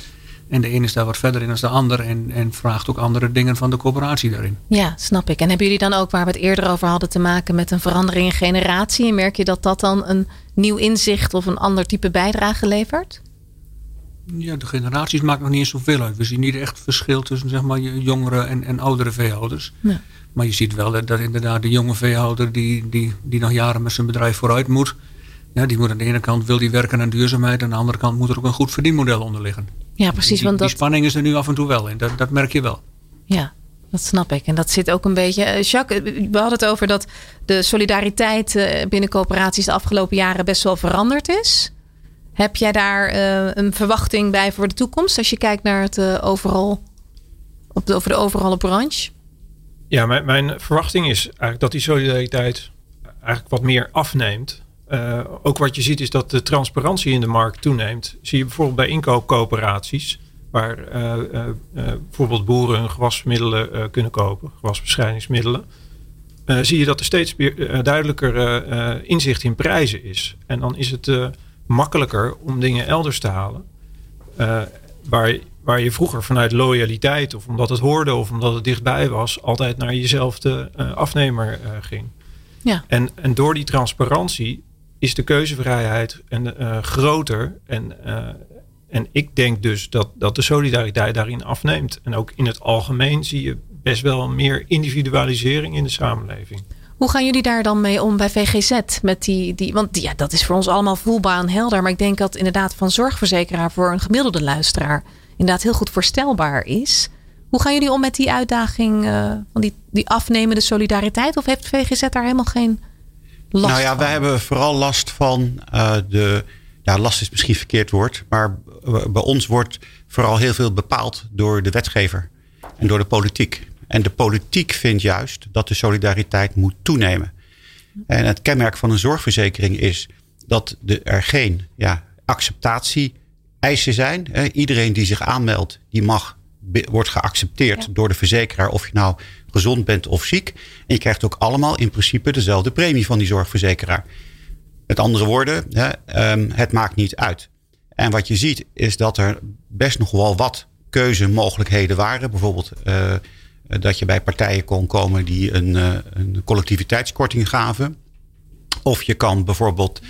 En de ene is daar wat verder in dan de ander. En, en vraagt ook andere dingen van de coöperatie daarin. Ja, snap ik. En hebben jullie dan ook, waar we het eerder over hadden, te maken met een verandering in generatie? En merk je dat dat dan een nieuw inzicht of een ander type bijdrage levert? Ja, de generaties maken nog niet eens zoveel uit. We zien niet echt verschil tussen zeg maar, jongere en, en oudere veehouders. Ja. Maar je ziet wel dat, dat inderdaad de jonge veehouder die, die, die nog jaren met zijn bedrijf vooruit moet. Ja, die moet aan de ene kant wil die werken aan duurzaamheid. Aan de andere kant moet er ook een goed verdienmodel onder liggen. Ja, precies. Die, want dat, die spanning is er nu af en toe wel in. Dat, dat merk je wel. Ja, dat snap ik. En dat zit ook een beetje. eh, Jacques, eh, we hadden het over dat de solidariteit eh, binnen coöperaties de afgelopen jaren best wel veranderd is. Heb jij daar eh, een verwachting bij voor de toekomst als je kijkt naar het eh, overal, op de, over de overal branche? Ja, mijn, mijn verwachting is eigenlijk dat die solidariteit eigenlijk wat meer afneemt. Eh, ook wat je ziet is dat de transparantie in de markt toeneemt. Zie je bijvoorbeeld bij inkoopcoöperaties, waar eh, eh, bijvoorbeeld boeren hun gewasmiddelen kunnen kopen, gewasbestrijdingsmiddelen. zie je dat er steeds meer, duidelijker inzicht in prijzen is. En dan is het makkelijker om dingen elders te halen. Waar, waar je vroeger vanuit loyaliteit of omdat het hoorde of omdat het dichtbij was, altijd naar jezelfde eh, afnemer ging. Ja. En, en door die transparantie is de keuzevrijheid en, eh, groter. En, eh, en ik denk dus dat, dat de solidariteit daarin afneemt. En ook in het algemeen zie je best wel meer individualisering in de samenleving. Hoe gaan jullie daar dan mee om bij VGZ? Met die, die, want ja, dat is voor ons allemaal voelbaar en helder. Maar ik denk dat inderdaad van zorgverzekeraar voor een gemiddelde luisteraar inderdaad heel goed voorstelbaar is. Hoe gaan jullie om met die uitdaging eh, van die, die afnemende solidariteit? Of heeft VGZ daar helemaal geen last nou ja, van? wij hebben vooral last van eh, de. Ja, last is misschien verkeerd woord. Maar bij ons wordt vooral heel veel bepaald door de wetgever en door de politiek. En de politiek vindt juist dat de solidariteit moet toenemen. En het kenmerk van een zorgverzekering is dat er geen ja, acceptatie eisen zijn. Iedereen die zich aanmeldt, die mag, wordt geaccepteerd door de verzekeraar of je nou gezond bent of ziek. En je krijgt ook allemaal in principe dezelfde premie van die zorgverzekeraar. Met andere woorden, hè, ehm, het maakt niet uit. En wat je ziet is dat er best nog wel wat keuzemogelijkheden waren. Bijvoorbeeld eh, dat je bij partijen kon komen die een, eh, een collectiviteitskorting gaven. Of je kan bijvoorbeeld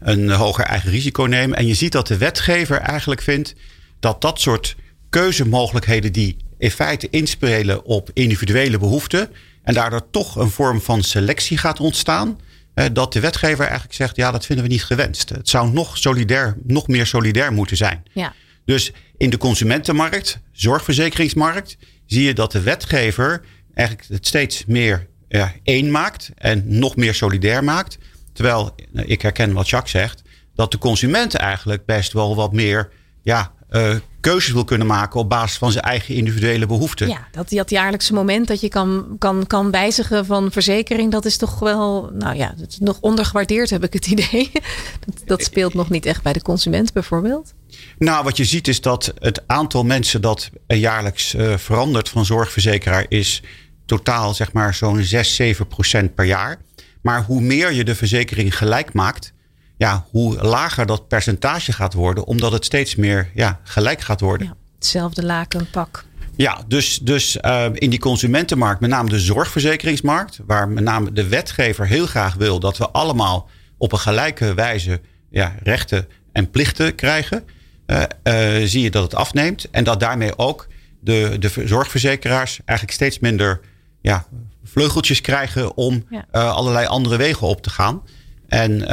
een hoger eigen risico nemen. En je ziet dat de wetgever eigenlijk vindt dat dat soort keuzemogelijkheden die in feite inspelen op individuele behoeften en daardoor toch een vorm van selectie gaat ontstaan. eh, Dat de wetgever eigenlijk zegt, ja, dat vinden we niet gewenst. Het zou nog, solidair, nog meer solidair moeten zijn. Ja. Dus in de consumentenmarkt, zorgverzekeringsmarkt, zie je dat de wetgever eigenlijk het steeds meer ja, één maakt en nog meer solidair maakt. Terwijl, nou, ik herken wat Jacques zegt, dat de consument eigenlijk best wel wat meer ja, eh, keuzes wil kunnen maken op basis van zijn eigen individuele behoeften. Ja, dat, dat jaarlijkse moment dat je kan, kan, kan wijzigen van verzekering, dat is toch wel, nou ja, dat is nog ondergewaardeerd heb ik het idee. (laughs) Dat, dat speelt nog niet echt bij de consument bijvoorbeeld. Nou, wat je ziet is dat het aantal mensen dat jaarlijks eh, verandert van zorgverzekeraar is totaal zeg maar zo'n 6, 7 procent per jaar. Maar hoe meer je de verzekering gelijk maakt, ja, hoe lager dat percentage gaat worden, omdat het steeds meer ja, gelijk gaat worden. Ja, hetzelfde laken, pak. Ja, dus, dus uh, in die consumentenmarkt, met name de zorgverzekeringsmarkt, waar met name de wetgever heel graag wil dat we allemaal op een gelijke wijze ja, rechten en plichten krijgen, uh, uh, zie je dat het afneemt. En dat daarmee ook de, de zorgverzekeraars eigenlijk steeds minder ja, vleugeltjes krijgen om ja. allerlei andere wegen op te gaan. En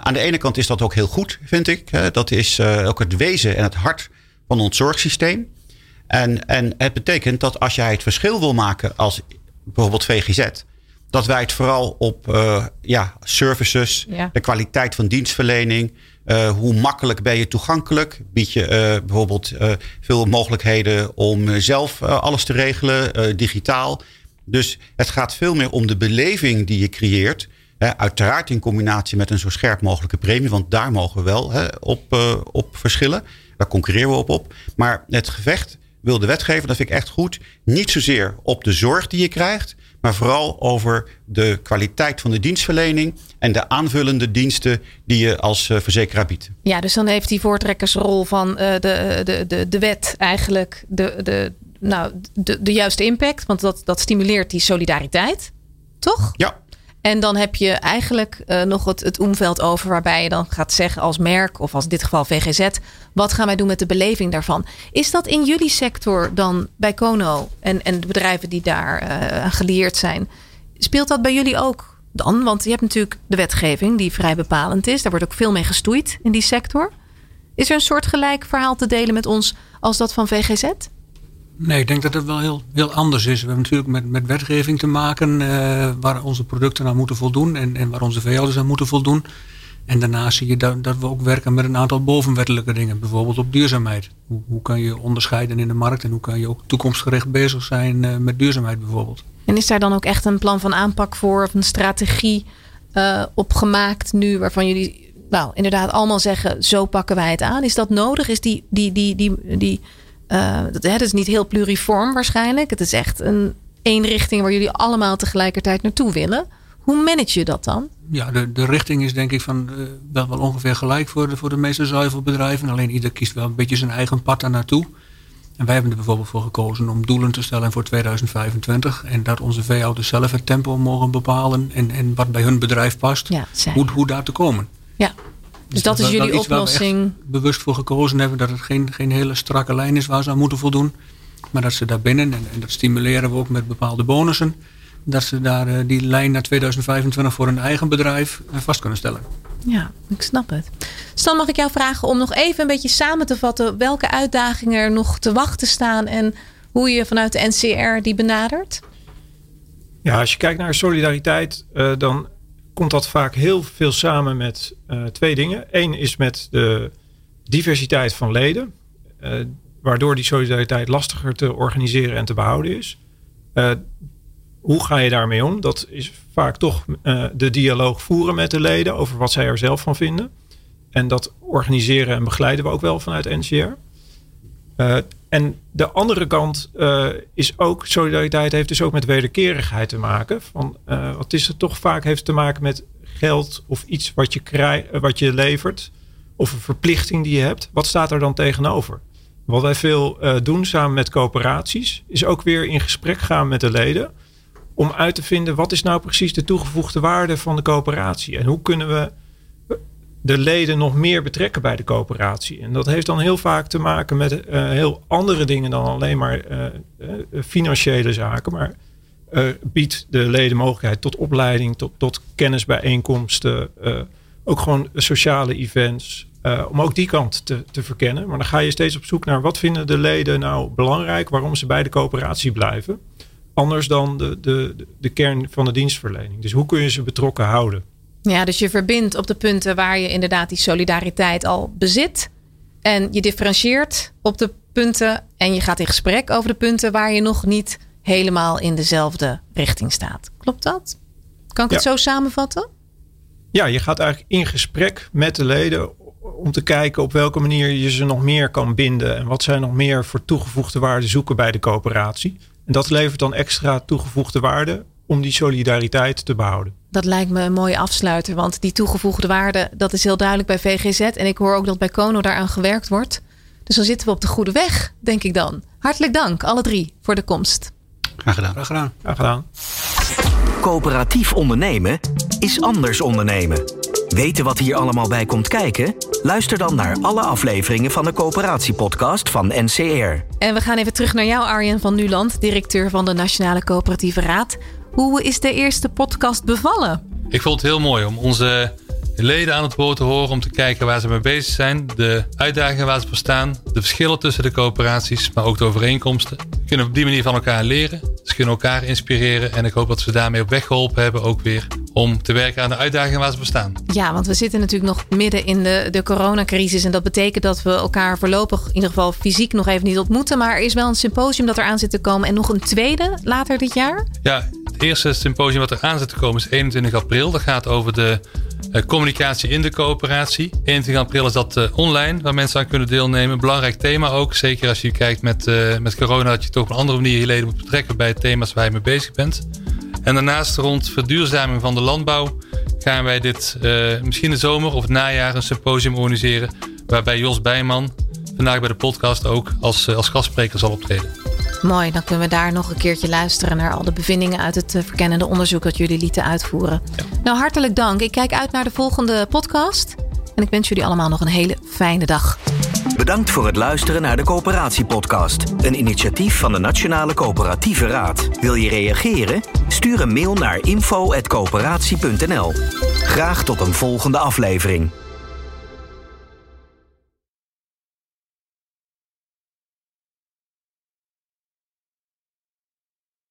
aan de ene kant is dat ook heel goed, vind ik. dat is ook het wezen en het hart van ons zorgsysteem. En, en het betekent dat als jij het verschil wil maken als bijvoorbeeld VGZ, dat wij het vooral op uh, ja, services, Ja. de kwaliteit van dienstverlening, hoe makkelijk ben je toegankelijk, bied je bijvoorbeeld veel mogelijkheden om zelf alles te regelen, digitaal. Dus het gaat veel meer om de beleving die je creëert. Hè, uiteraard in combinatie met een zo scherp mogelijke premie, want daar mogen we wel hè, op, op verschillen. Daar concurreren we op op. Maar het gevecht wil de wetgever, dat vind ik echt goed, niet zozeer op de zorg die je krijgt, maar vooral over de kwaliteit van de dienstverlening en de aanvullende diensten die je als uh, verzekeraar biedt. Ja, dus dan heeft die voortrekkersrol van uh, de, de, de, de wet eigenlijk de, de, nou, de, de juiste impact, want dat, dat stimuleert die solidariteit, toch? Ja. En dan heb je eigenlijk uh, nog het, het omveld over waarbij je dan gaat zeggen als merk of als in dit geval VGZ, wat gaan wij doen met de beleving daarvan? Is dat in jullie sector dan bij Kono en, en de bedrijven die daar uh, geleerd zijn? Speelt dat bij jullie ook dan? Want je hebt natuurlijk de wetgeving die vrij bepalend is. Daar wordt ook veel mee gestoeid in die sector. Is er een soort gelijk verhaal te delen met ons als dat van VGZ? Nee, ik denk dat het wel heel, heel anders is. We hebben natuurlijk met, met wetgeving te maken uh, waar onze producten aan moeten voldoen en, en waar onze veehouders aan moeten voldoen. En daarnaast zie je dat, dat we ook werken met een aantal bovenwettelijke dingen, bijvoorbeeld op duurzaamheid. Hoe, hoe kan je onderscheiden in de markt en hoe kan je ook toekomstgericht bezig zijn uh, met duurzaamheid bijvoorbeeld. En is daar dan ook echt een plan van aanpak voor of een strategie uh, op gemaakt nu waarvan jullie nou inderdaad allemaal zeggen zo pakken wij het aan? Is dat nodig? Is die, die, die, die, die uh, dat, het is niet heel pluriform waarschijnlijk. Het is echt een één richting waar jullie allemaal tegelijkertijd naartoe willen. Hoe manage je dat dan? Ja, de, de richting is denk ik van uh, wel, wel ongeveer gelijk voor de, voor de meeste zuivelbedrijven. Alleen ieder kiest wel een beetje zijn eigen pad daar naartoe. En wij hebben er bijvoorbeeld voor gekozen om doelen te stellen voor 2025. En dat onze veehouders zelf het tempo mogen bepalen en, en wat bij hun bedrijf past. Ja, hoe, hoe daar te komen. Dus dat is jullie oplossing. bewust voor gekozen hebben dat het geen, geen hele strakke lijn is waar ze aan moeten voldoen. Maar dat ze daar binnen, en, en dat stimuleren we ook met bepaalde bonussen, dat ze daar uh, die lijn naar 2025 voor hun eigen bedrijf uh, vast kunnen stellen. Ja, ik snap het. Stan, mag ik jou vragen om nog even een beetje samen te vatten welke uitdagingen er nog te wachten staan en hoe je vanuit de NCR die benadert? Ja, als je kijkt naar solidariteit, uh, dan komt dat vaak heel veel samen met uh, twee dingen. Eén is met de diversiteit van leden, uh, waardoor die solidariteit lastiger te organiseren en te behouden is. Uh, hoe ga je daarmee om? Dat is vaak toch de dialoog voeren met de leden over wat zij er zelf van vinden. En dat organiseren en begeleiden we ook wel vanuit NCR. En de andere kant uh, is ook, solidariteit heeft dus ook met wederkerigheid te maken. Van, uh, wat is het toch vaak heeft te maken met geld of iets wat je, krijg, wat je levert. Of een verplichting die je hebt. Wat staat er dan tegenover? Wat wij veel doen samen met coöperaties, is ook weer in gesprek gaan met de leden. Om uit te vinden wat is nou precies de toegevoegde waarde van de coöperatie. En hoe kunnen we de leden nog meer betrekken bij de coöperatie. En dat heeft dan heel vaak te maken met uh, heel andere dingen dan alleen maar uh, uh, financiële zaken. Maar biedt de leden mogelijkheid tot opleiding, tot, tot kennisbijeenkomsten, ook gewoon sociale events. om ook die kant te, te verkennen. Maar dan ga je steeds op zoek naar wat vinden de leden nou belangrijk, waarom ze bij de coöperatie blijven. Anders dan de, de, de kern van de dienstverlening. Dus hoe kun je ze betrokken houden? Ja, dus je verbindt op de punten waar je inderdaad die solidariteit al bezit. En je differentieert op de punten en je gaat in gesprek over de punten waar je nog niet helemaal in dezelfde richting staat. Klopt dat? Kan ik ja. het zo samenvatten? Ja, je gaat eigenlijk in gesprek met de leden om te kijken op welke manier je ze nog meer kan binden en wat zij nog meer voor toegevoegde waarde zoeken bij de coöperatie. En dat levert dan extra toegevoegde waarde om die solidariteit te behouden. Dat lijkt me een mooie afsluiter, want die toegevoegde waarde, dat is heel duidelijk bij VGZ. En ik hoor ook dat bij Kono daaraan gewerkt wordt. Dus dan zitten we op de goede weg, denk ik dan. Hartelijk dank, alle drie, voor de komst. Graag gedaan. Graag gedaan. Graag gedaan. Coöperatief ondernemen is anders ondernemen. Weten wat hier allemaal bij komt kijken? Luister dan naar alle afleveringen van de coöperatiepodcast van NCR. En we gaan even terug naar jou, Arjen van Nuland, directeur van de Nationale Coöperatieve Raad. Hoe is de eerste podcast bevallen? Ik vond het heel mooi om onze leden aan het woord te horen. Om te kijken waar ze mee bezig zijn. De uitdagingen waar ze voor staan. De verschillen tussen de coöperaties. Maar ook de overeenkomsten. We kunnen op die manier van elkaar leren. Ze kunnen elkaar inspireren. En ik hoop dat we daarmee op weg geholpen hebben. Ook weer om te werken aan de uitdagingen waar ze voor staan. Ja, want we zitten natuurlijk nog midden in de, de coronacrisis. En dat betekent dat we elkaar voorlopig in ieder geval fysiek nog even niet ontmoeten. Maar er is wel een symposium dat eraan zit te komen. En nog een tweede later dit jaar? Ja, eerste symposium wat er aan zit te komen is 21 april. Dat gaat over de uh, communicatie in de coöperatie. 21 april is dat uh, online, waar mensen aan kunnen deelnemen. Belangrijk thema ook. Zeker als je kijkt met, uh, met corona, dat je toch op een andere manier je leden moet betrekken bij thema's waar je mee bezig bent. En daarnaast rond verduurzaming van de landbouw gaan wij dit misschien de zomer of het najaar een symposium organiseren. Waarbij Jos Bijman vandaag bij de podcast ook als, als gastspreker zal optreden. Mooi, dan kunnen we daar nog een keertje luisteren naar al de bevindingen uit het eh, verkennende onderzoek dat jullie lieten uitvoeren. Nou, hartelijk dank. Ik kijk uit naar de volgende podcast. En ik wens jullie allemaal nog een hele fijne dag. Bedankt voor het luisteren naar de Coöperatiepodcast. Een initiatief van de Nationale Coöperatieve Raad. Wil je reageren? Stuur een mail naar info.coöperatie.nl. Graag tot een volgende aflevering.